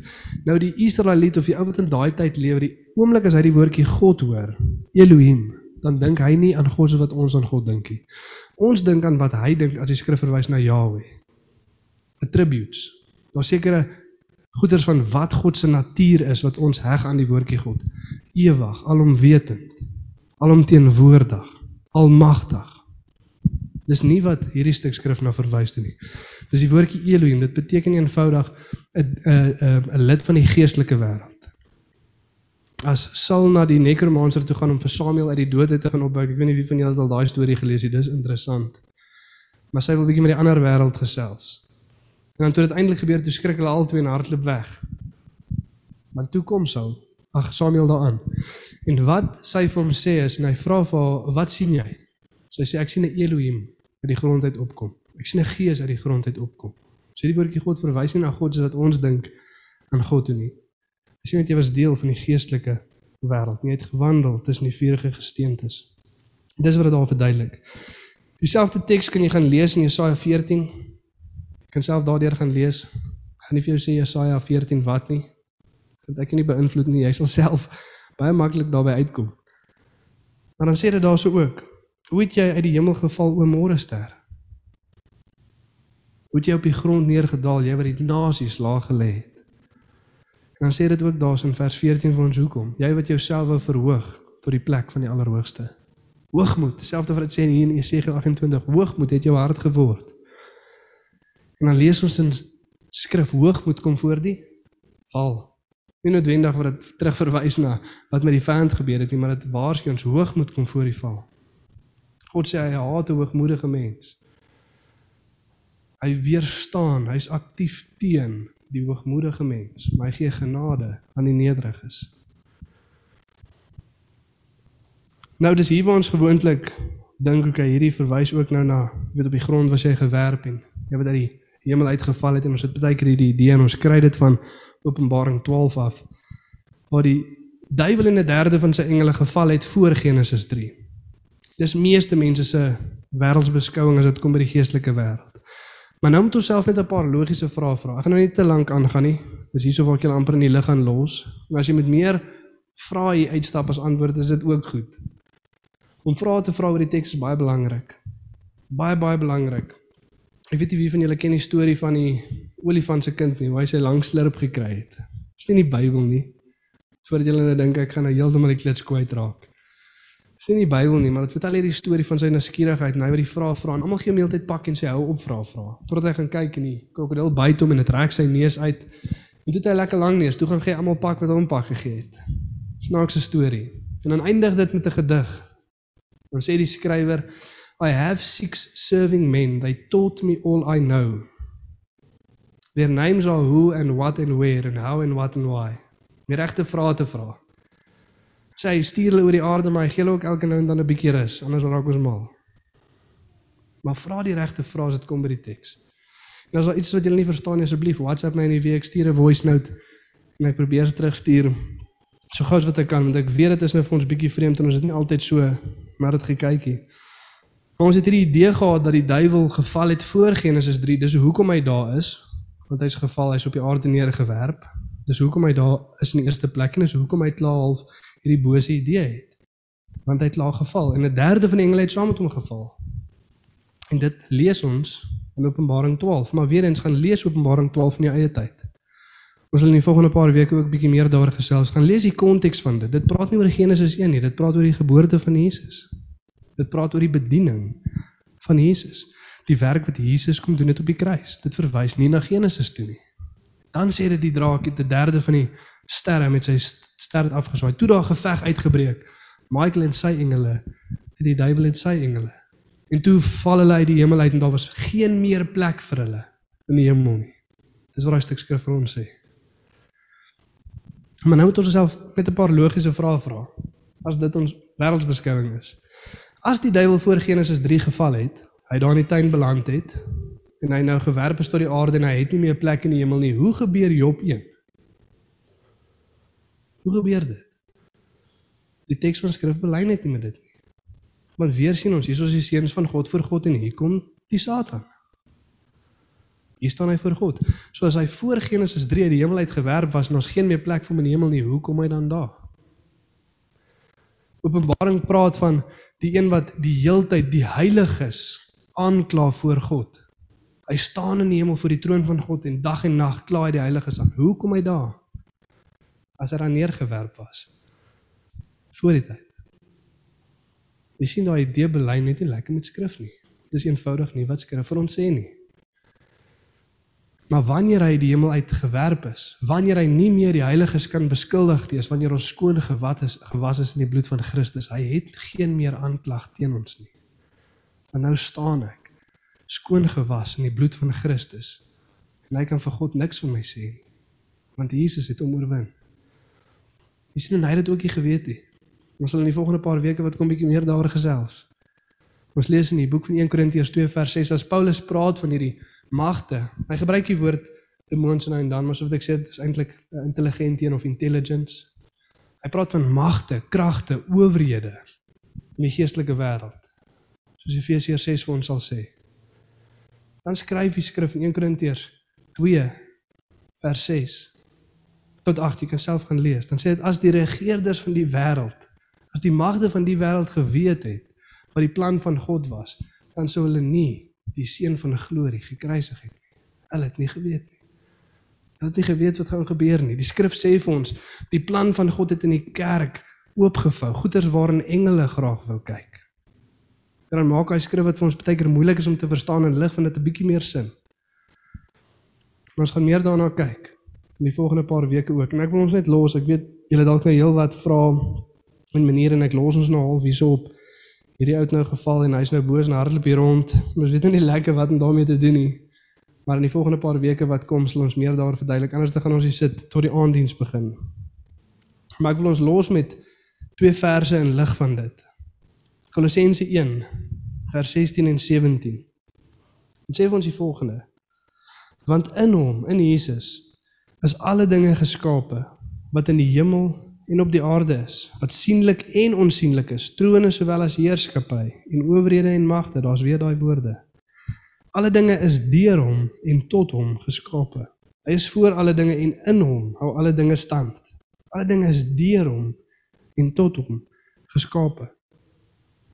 Nou die Israeliet of die ou wat in daai tyd lewe, die oomblik as hy die woordjie God hoor, Elohim, dan dink hy nie aan God soos wat ons aan God dink nie. Ons dink aan wat hy dink as die skrif verwys na Yahweh. Attributes. Daar sekere goeders van wat God se natuur is wat ons heg aan die woordjie God. Ewig, alomwetend, alomteenwoordig, almagtig. Dis nie wat hierdie stuk skrif na verwys toe nie. Dis die woordjie Elohim. Dit beteken eenvoudig 'n 'n 'n lid van die geestelike wêreld as Saul na die nekromanser toe gaan om vir Samuel uit die dood uit te gaan opwek. Ek weet nie wie van julle al daai storie gelees het. Dis interessant. Maar sy wil bietjie met die ander wêreld gesels. En dan toe dit eintlik gebeur, toe skrik hulle albei en hardloop weg. Maar toe kom Saul, ag Samuel daaraan. En wat sy vir hom sê is en hy vra vir haar, "Wat sien jy?" Sy sê, "Ek sien 'n Elohim uit die grond uit opkom. Ek sien 'n gees uit die grond uit opkom." So die woordjie God verwys nie na God soos wat ons dink aan God toe nie. Jy sien dat jy was deel van die geestelike wêreld. Jy het gewandel tussen die vuurige gesteentes. Dis wat dit daar verduidelik. Dieselfde teks kan jy gaan lees in Jesaja 14. Jy kan self daardeur gaan lees. Gaan nie vir jou sê Jesaja 14 wat nie. Want ek kan nie beïnvloed nie. Jy sal [laughs] self baie maklik daarbey uitkom. Maar dan sê dit daarso ook. Hoe het jy uit die hemel geval o môre ster? Hoe het jy op die grond neergedaal, jy wat die nasies laag gelê het? En dan sê dit ook daar in vers 14 vir ons hoekom. Jy wat jouself wou verhoog tot die plek van die Allerhoogste. Hoogmoed, selfs wat dit sê hier in Jesegiel 28, hoogmoed het jou hart geword. En dan lees ons in skrif hoogmoed kom voor die val. Nie noodwendig wat dit terugverwys na wat met die vyand gebeur het nie, maar dit waarsku ons hoogmoed kom voor die val. God sê hy haat 'n hoogmoedige mens. Hy weerstaan, hy's aktief teen die hoogmoedige mens, maar hy gee genade aan die nederiges. Nou dis hier waar ons gewoonlik dink okay, hierdie verwys ook nou na weet op die grond was jy gewerp en jy het uit die hemel uitgeval het en ons het baie keer hierdie idee en ons kry dit van Openbaring 12 af waar die duiwel in 'n derde van sy engele geval het voor Genesis 3. Dis meeste mense se wêreldsbeskouing as dit kom by die geestelike wêreld. Maar nou moet ons self net 'n paar logiese vrae vra. Ek gaan nou nie te lank aangaan nie. Dis hierso waar ek julle amper in die lig gaan los. Maar as jy met meer vrae uitstap as antwoord, is dit ook goed. Om vrae te vra oor die teks is baie belangrik. Baie baie belangrik. Ek weet nie wie van julle ken die storie van die olifant se kind nie, hoe hy sy lang slurp gekry het. Dis nie in die Bybel nie. Voordat julle nou dink ek gaan nou heeltemal die klits kwyt raak. Dis nie in die Bybel nie, maar dit vertel hierdie storie van sy nuuskierigheid en hy wat die vrae vra en almal gee hom heeltyd pak en sê hou op vra vra. Totdat hy gaan kyk en die krokodil byt hom en dit trek sy neus uit. En toe het hy lekker lank neus, toe gaan gee almal pak wat hom pak gegee het. Snaakse storie. En dan eindig dit met 'n gedig. Dan sê die skrywer I have six serving men. They taught me all I know. Their names are who and what and where and how and what and why. Die regte vrae te vra. Sê hy stuur hulle oor die aarde maar hy gee hulle ook elke nou en dan 'n bietjie rus, anders raak ons mal. Maar vra die regte vrae as dit kom by die teks. En as daar iets wat jy nie verstaan nie, asseblief WhatsApp my in die week, stuur 'n voice note en ek probeer terugstuur so gou as wat ek kan want ek weet dit is nou vir ons bietjie vreemd en ons het nie altyd so maar dit gekykie. Maar ons het hierdie idee gehad dat die duiwel geval het voor Genesis 3. Dis hoekom hy daar is. Want hy's geval, hy's op die aarde neergewerp. Dis hoekom hy daar is in die eerste plek en dis hoekom hy klaar half hierdie bose idee het. Want hy het klaar geval en 'n derde van die engele het saam met hom geval. En dit lees ons in Openbaring 12, maar weer eens gaan lees Openbaring 12 in jou eie tyd. Ons sal in die volgende paar weke ook bietjie meer daaroor gesels. Gaan lees die konteks van dit. Dit praat nie oor Genesis 1 nie, dit praat oor die geboorte van Jesus. Dit praat oor die bediening van Jesus. Die werk wat Jesus kom doen het op die kruis. Dit verwys nie na Genesis toe nie. Dan sê dit die draak het 'n derde van die sterre met sy ster het afgeswaai. Toe daar geveg uitgebreek. Michael en sy engele, dit die duiwel en sy engele. En toe val hulle uit die hemel uit en daar was geen meer plek vir hulle in die hemel nie. Dis wat daai stuk skrif vir ons sê. Maar nou moet ons osself net 'n paar logiese vrae vra. As dit ons wêreldsbeskouing is. As die duiwel voor Genesis 3 geval het, hy daar in die tuin beland het en hy nou gewerp is tot die aarde en hy het nie meer plek in die hemel nie, hoe gebeur Job 1? Hoe gebeur dit? Die teks van skrif belyn net nie met dit nie. Want weer sien ons, hier is die seuns van God voor God en hier kom die Satan. Hier staan hy voor God. So as hy voor Genesis 3 uit die hemel uit gewerp was en ons geen meer plek vir hom in die hemel nie, hoe kom hy dan daar? Openbaring praat van die een wat die heeltyd die heiliges aankla voor God. Hy staan in die hemel voor die troon van God en dag en nag kla hy die heiliges aan. Hoe kom hy daar? As hy daar neergewerp was. Voor die tyd. Jy sien daai idee belyn net nie lekker met skrif nie. Dis eenvoudig nie wat skrif vir ons sê nie. Maar wanneer hy die hemel uit gewerp is, wanneer hy nie meer die heiliges kan beskuldig nie, as wanneer ons skoon gewas is, gewas is in die bloed van Christus, hy het geen meer aanklag teen ons nie. En nou staan ek skoon gewas in die bloed van Christus. En hy kan vir God niks van my sê nie. Want Jesus het hom oorwin. Jy sien hy het dit ook nie geweet nie. Ons sal in die volgende paar weke wat kom bietjie meer daaroor gesels. Ons lees in die boek van 1 Korintiërs 2 vers 6 as Paulus praat van hierdie magte. Hy gebruik die woord demons nou en dan, maar soos ek sê, dit is eintlik intelligent of intelligence. Hy praat van magte, kragte, owerhede in die geestelike wêreld. Soos Efesiërs 6 vir ons sal sê. Dan skryf die skrif in 1 Korintiërs 2 vers 6 tot 8 jy kan self gaan lees. Dan sê dit as die regerders van die wêreld, as die magte van die wêreld geweet het wat die plan van God was, dan sou hulle nie die seun van glorie gekruisig het. Hulle het nie geweet nie. Hulle het nie geweet wat gaan gebeur nie. Die skrif sê vir ons, die plan van God het in die kerk oopgevou, goeders waarin engele graag wou kyk. En dan maak hy skrif wat vir ons baie keer moeilik is om te verstaan en lig van dit 'n bietjie meer sin. Maar ons gaan meer daarna kyk. In die volgende paar weke ook. En ek wil ons net los. Ek weet julle dalk nou heelwat vra en maniere en ek los ons nou half hierso op. Hierdie ou het nou geval en hy's nou boos en hardloop hier rond. Ons weet nie lekker wat om daarmee te doen nie. Maar in die volgende paar weke wat kom, sal ons meer daar verduidelik. Anders dan gaan ons hier sit tot die aanddiens begin. Maar ek wil ons los met twee verse in lig van dit. Kolossense 1 vers 16 en 17. Dit sê vir ons die volgende: Want in hom, in Jesus, is alle dinge geskape wat in die hemel en op die aarde is, wat sienlik en onsienlik is, trone sowel as heerskappy en owerhede en magte, daar's weer daai woorde. Alle dinge is deur hom en tot hom geskape. Hy is voor alle dinge en in hom hou alle dinge stand. Alle dinge is deur hom en tot hom geskape.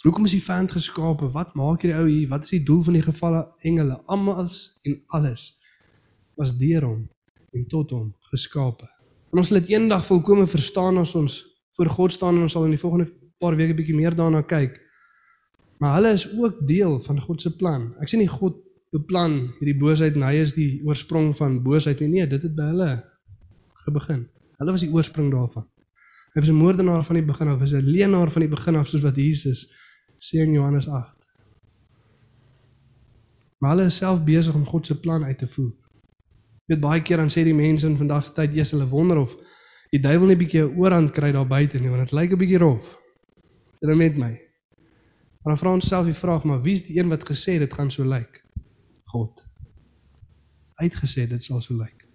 Hoekom is die vand geskape? Wat maak hierdie ou hier? Wat is die doel van die gevalle engele? Almal en alles was deur hom en tot hom geskape. En ons sal dit eendag volkome verstaan as ons voor God staan en ons sal in die volgende paar weke bietjie meer daarna kyk. Maar hulle is ook deel van God se plan. Ek sê nie God beplan hierdie boosheid en hy is die oorsprong van boosheid nie. Nee, dit het by hulle gebegin. Hulle was die oorsprong daarvan. Hy was 'n moordenaar van die begin af, was 'n leenaar van die begin af soos wat Jesus sê in Johannes 8. Maar hulle is self besig om God se plan uit te voer. Weet baie keer dan sê die mense in vandag se tyd, "Jesus, hulle wonder of die duiwel net bietjie 'n oorhand kry daar buite nie, want dit lyk 'n bietjie rof." Dit is met my. Maar dan vra ons self die vraag, maar wie is die een wat gesê dit gaan so lyk? God. Hy het gesê dit sal so lyk.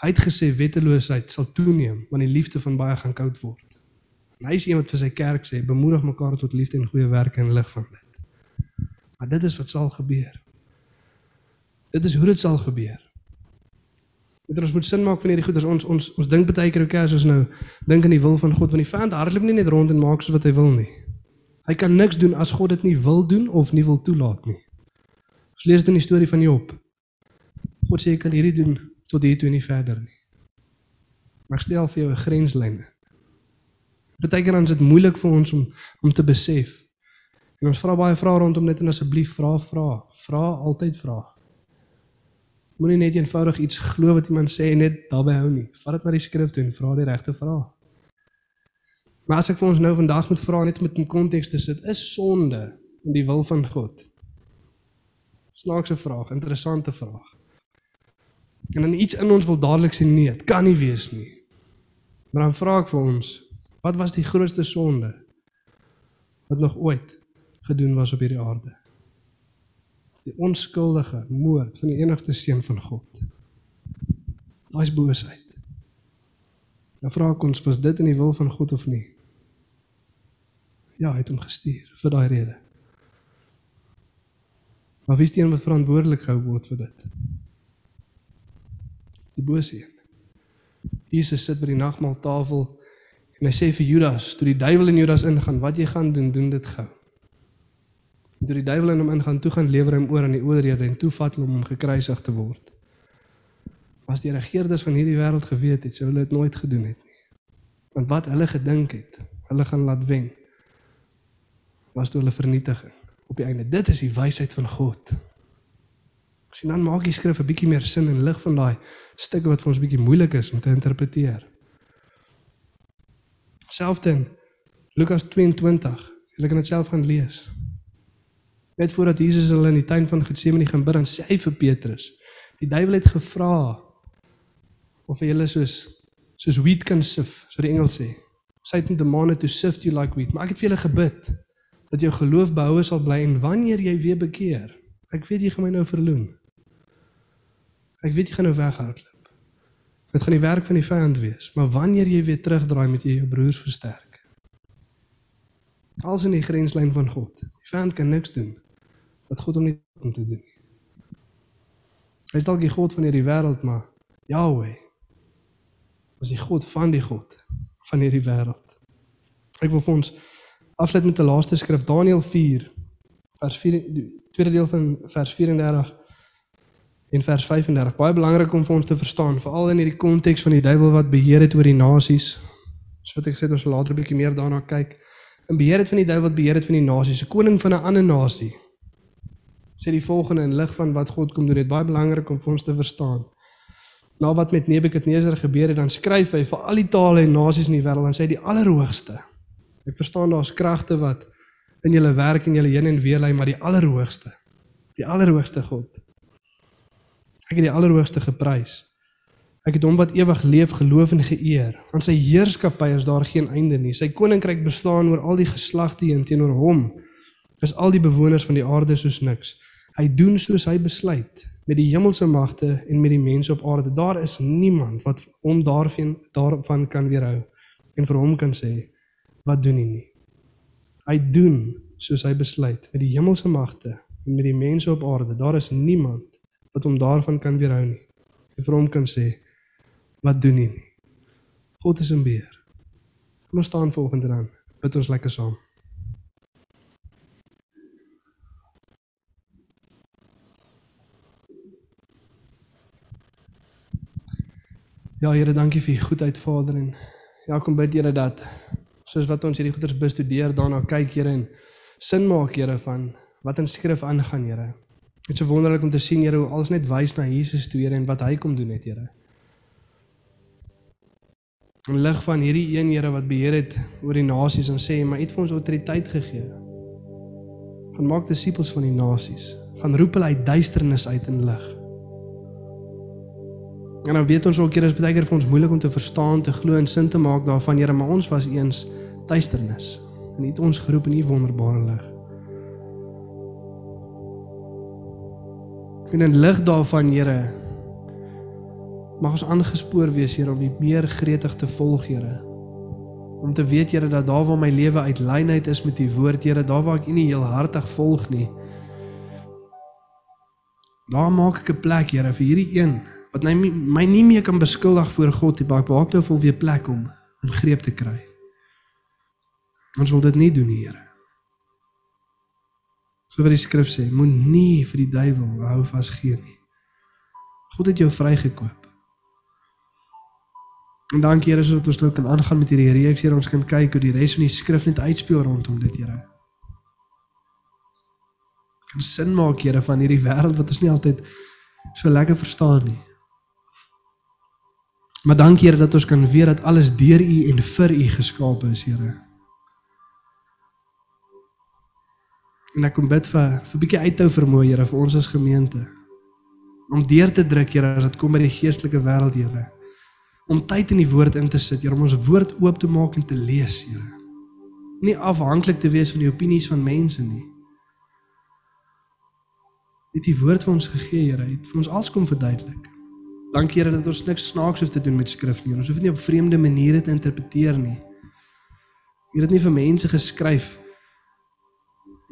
Hy het gesê wetteloosheid sal toeneem want die liefde van baie gaan koud word. En hy is iemand vir sy kerk sê, bemoedig mekaar tot liefde en goeie werke in lig van dit. Maar dit is wat sal gebeur. Dit is hoe dit sal gebeur. Dit ons moet sin maak van hierdie goeders. Ons ons ons dink baie keer okay as ons nou dink aan die wil van God, want die vyand hardloop nie net rond en maak soos wat hy wil nie. Hy kan niks doen as God dit nie wil doen of nie wil toelaat nie. Ons lees dit in die storie van Job. God sê jy kan hierdie doen tot hier toe nie verder nie. Maar ek stel vir jou 'n grenslyn. Partykeer dan is dit moeilik vir ons om om te besef. En ons vra baie vrae rondom dit en asseblief vra vra, vra altyd vra. Moenie net eenvoudig iets glo wat iemand sê en net daarbey hou nie. Vat dit na die skrif toe en vra die regte vrae. Maar as ek vir ons nou vandag moet vra net met 'n konteks te sit, is sonde in die wil van God? Snaakse vraag, interessante vraag. En dan iets in ons wil dadelik sê nee, dit kan nie wees nie. Maar dan vra ek vir ons, wat was die grootste sonde wat nog ooit gedoen was op hierdie aarde? Die onskuldige moord van die enigste seun van God. Daai is boosheid. Dan vra ek ons, was dit in die wil van God of nie? Ja, hy het hom gestuur vir daai rede. Maar wie is die een wat verantwoordelik gehou word vir dit? Die bose een. Jesus sit by die nagmaaltafel en hy sê vir Judas, toe die duiwel in Judas ingaan, wat jy gaan doen, doen dit gou. En toe die duiwel in hom ingaan, toe gaan lewer hom oor aan die owerhede en toe vat hulle hom om gekruisig te word. As die regerders van hierdie wêreld geweet het, sou hulle dit nooit gedoen het nie. Want wat hulle gedink het, hulle gaan laat wen, was toe hulle vernietiging op die einde. Dit is die wysheid van God. Sien dan maak die skrif 'n bietjie meer sin in lig van daai stukke wat vir ons bietjie moeilik is om te interpreteer. Selfs in Lukas 22, jy kan dit self gaan lees. Net voordat Jesus hulle in die tuin van Getsemane gaan bid, dan sê hy vir Petrus, die duiwel het gevra of hy hulle soos soos wheat kan sif, so die Engels sê. Satan demanded to sift you like wheat, maar ek het vir julle gebid dat jou geloof behoue sal bly en wanneer jy weer bekeer, ek weet jy gaan my nou verloon. Ek weet jy gaan nou weghardloop. Dit gaan die werk van die vyand wees, maar wanneer jy weer terugdraai met jy jou broers versterk. Als in die grenslyn van God. Die vyand kan niks doen wat God hom nie om te doen. Hy is dalk die God van hierdie wêreld, maar Yahweh is die God van die God van hierdie wêreld. Ek wil vir ons afsluit met 'n laaste skrif Daniël 4 vers 4 die tweede deel van vers 34 en vers 35 baie belangrik om vir ons te verstaan veral in hierdie konteks van die duiwel wat beheer het oor die nasies. So wat ek gesê het ons sal later 'n bietjie meer daarna kyk. En beheer het van die duiwel wat beheer het van die nasies. 'n koning van 'n ander nasie sê die volgende in lig van wat God kom doen dit baie belangrik om vir ons te verstaan na wat met Nebukadneser gebeur het, dan skryf hy vir al die tale en nasies in die wêreld en sê die allerhoogste. Ek verstaan daar's kragte wat in julle werk en julle heen en weer lê, maar die allerhoogste, die allerhoogste God. Ek het die allerhoogste geprys. Ek het hom wat ewig leef geloof en geëer. Aan sy heerskappy is daar geen einde nie. Sy koninkryk bestaan oor al die geslagte en teenoor hom is al die bewoners van die aarde soos niks. Hy doen soos hy besluit met die hemelse magte en met die mense op aarde. Daar is niemand wat hom daarvan daarvan kan weerhou en vir hom kan sê wat doen hy nie. Hy doen soos hy besluit met die hemelse magte en met die mense op aarde. Daar is niemand wat hom daarvan kan weerhou nie. En vir hom kan sê wat doen hy nie. God is in beheer. Kom ons staan volgende dan. Bid ons lekker saam. Ja Here, dankie vir u goedheid Vader en ja kom bid Here dat soos wat ons hierdie goeders bestudeer daarna kyk Here en sin maak Here van wat in skrif aangaan Here. Dit is so wonderlik om te sien Here hoe alles net wys na Jesus toe Here en wat hy kom doen het Here. In lig van hierdie een Here wat beheer het oor die nasies en sê maar het vir ons autoriteit gegee. Gaan maak disippels van die nasies. Gaan roep hulle uit duisternis uit in lig. En dan weet ons ook Here is baie keer vir ons moeilik om te verstaan, te glo en sin te maak daarvan Here, maar ons was eens duisternis en het ons geroep in u wonderbare lig. En in lig daarvan Here mag ons aangespoor wees Here om u meer gretig te volg Here. Om te weet Here dat daar waar my lewe uit lynheid is met u woord Here, daar waar ek u nie heelhartig volg nie, daar maak ek 'n plek Here vir hierdie een wat my my nie meer kan beskuldig voor God nie, maar ek maak nou vol weer plek om in greep te kry. Ons wil dit nie doen, Here. So wat die skrif sê, moenie vir die duiwel hou vas gee nie. God het jou vrygekoop. En dankie Here sodat ons nou kan aangaan met hierdie reeks, Here, ons kan kyk hoe die res van die skrif net uitspeel rondom dit, Here. Kan sin maak, Here, van hierdie wêreld wat ons nie altyd so lekker verstaan nie. Maar dankie Here dat ons kan weet dat alles deur U en vir U geskape is, Here. En ek kom bid vir vir 'n bietjie uithou vermoë, Here, vir ons as gemeente. Om deur te druk, Here, as dit kom by die geestelike wêreld, Here. Om tyd in die woord in te sit, Here, om ons woord oop te maak en te lees, Here. Nie afhanklik te wees van die opinies van mense nie. Dit die woord vir ons gegee, Here, het vir ons alles kom verduidelik. Dankie Here dat ons niks snaaks hoef te doen met skrif nie. Ons hoef dit nie op vreemde maniere te interpreteer nie. Jy het dit nie vir mense geskryf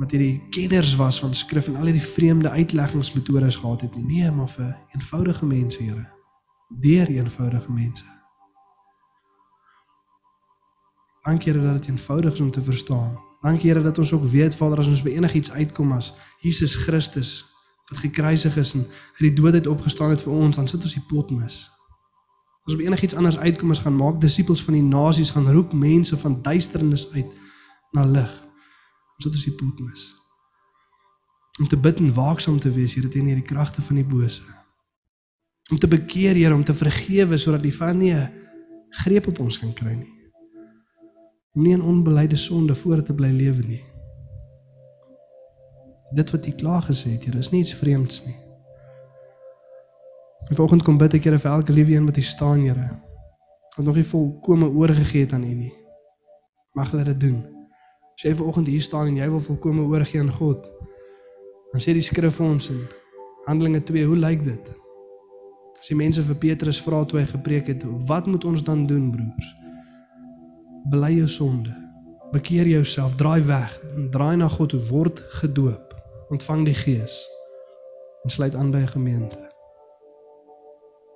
wat hierdie kenners was van skrif en al hierdie vreemde uitleggingsmetodes gehad het nie. Nee, maar vir eenvoudige mense, Here. Deur eenvoudige mense. Dankie Here dat dit eenvoudig is om te verstaan. Dankie Here dat ons ook weet Vader as ons by enigiets uitkom as Jesus Christus wat gekruisig is en uit die dood uit opgestaan het vir ons, dan sit ons die pot mis. As ons by enigiets anders uitkom as gaan maak disippels van die nasies gaan roep mense van duisternis uit na lig. Ons sit ons die pot mis. Om te bid en waaksaam te wees hier teen hierdie kragte van die bose. Om te bekeer, Here, om te vergewe sodat die van nie greep op ons kan kry nie. Om nie in onbeleide sonde voort te bly lewe nie dit wat U klaar gesê het, Here, is nie iets vreemds nie. En vanoggend kom bid ek Here vir elke liewe een wat hier staan, Here. Wat nog nie volkome oorgegee het aan U nie. Mag hulle dit doen. As jy vanoggend hier staan en jy wil volkome oorgee aan God, dan sê die skrif vir ons in Handelinge 2, hoe lyk dit? As die mense vir Petrus vra toe hy gepreek het, wat moet ons dan doen, broers? Bely jou sonde. Bekeer jouself, draai weg, draai na God, word gedoop ontvang die Gees en sluit aan by 'n gemeente.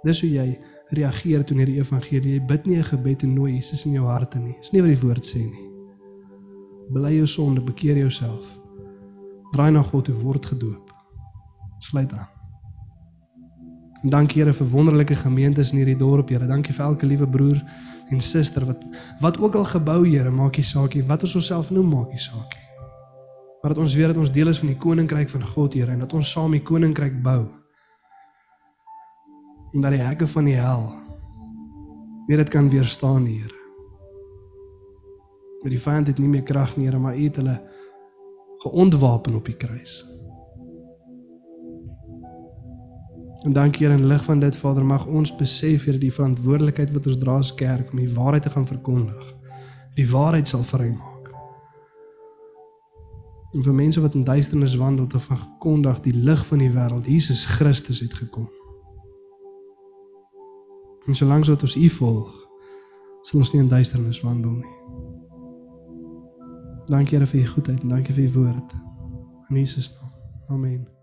Dis hoe jy reageer toe hierdie evangelie. Jy bid nie 'n gebed en nooi Jesus in jou hart nie. Dis nie wat die woord sê nie. Bely jou sonde, bekeer jouself. Draai na God en word gedoop. Sluit aan. En dankie Here vir wonderlike gemeentes in hierdie dorp, Here. Dankie vir elke liewe broer en suster wat wat ook al gebou, Here, maak nie saak nie. Wat ons osself noem, maak nie saak nie maar dat ons weet dat ons deel is van die koninkryk van God, Here, en dat ons saam die koninkryk bou. omdat die hekke van die hel nie dit kan weerstaan nie, Here. Maar die vyand het nie meer krag nie, Here, maar U het hulle geontwapen op die kruis. En dankie Here in lig van dit Vader mag ons besef Here die verantwoordelikheid wat ons dra as kerk om die waarheid te gaan verkondig. Die waarheid sal vrymaak. En vir mense wat in duisternis wandel te verkondig die lig van die wêreld Jesus Christus het gekom. En solank wat ons U volg, sal ons nie in duisternis wandel nie. Dankie Here vir U goedheid en dankie vir U woord. In Jesus naam. Amen.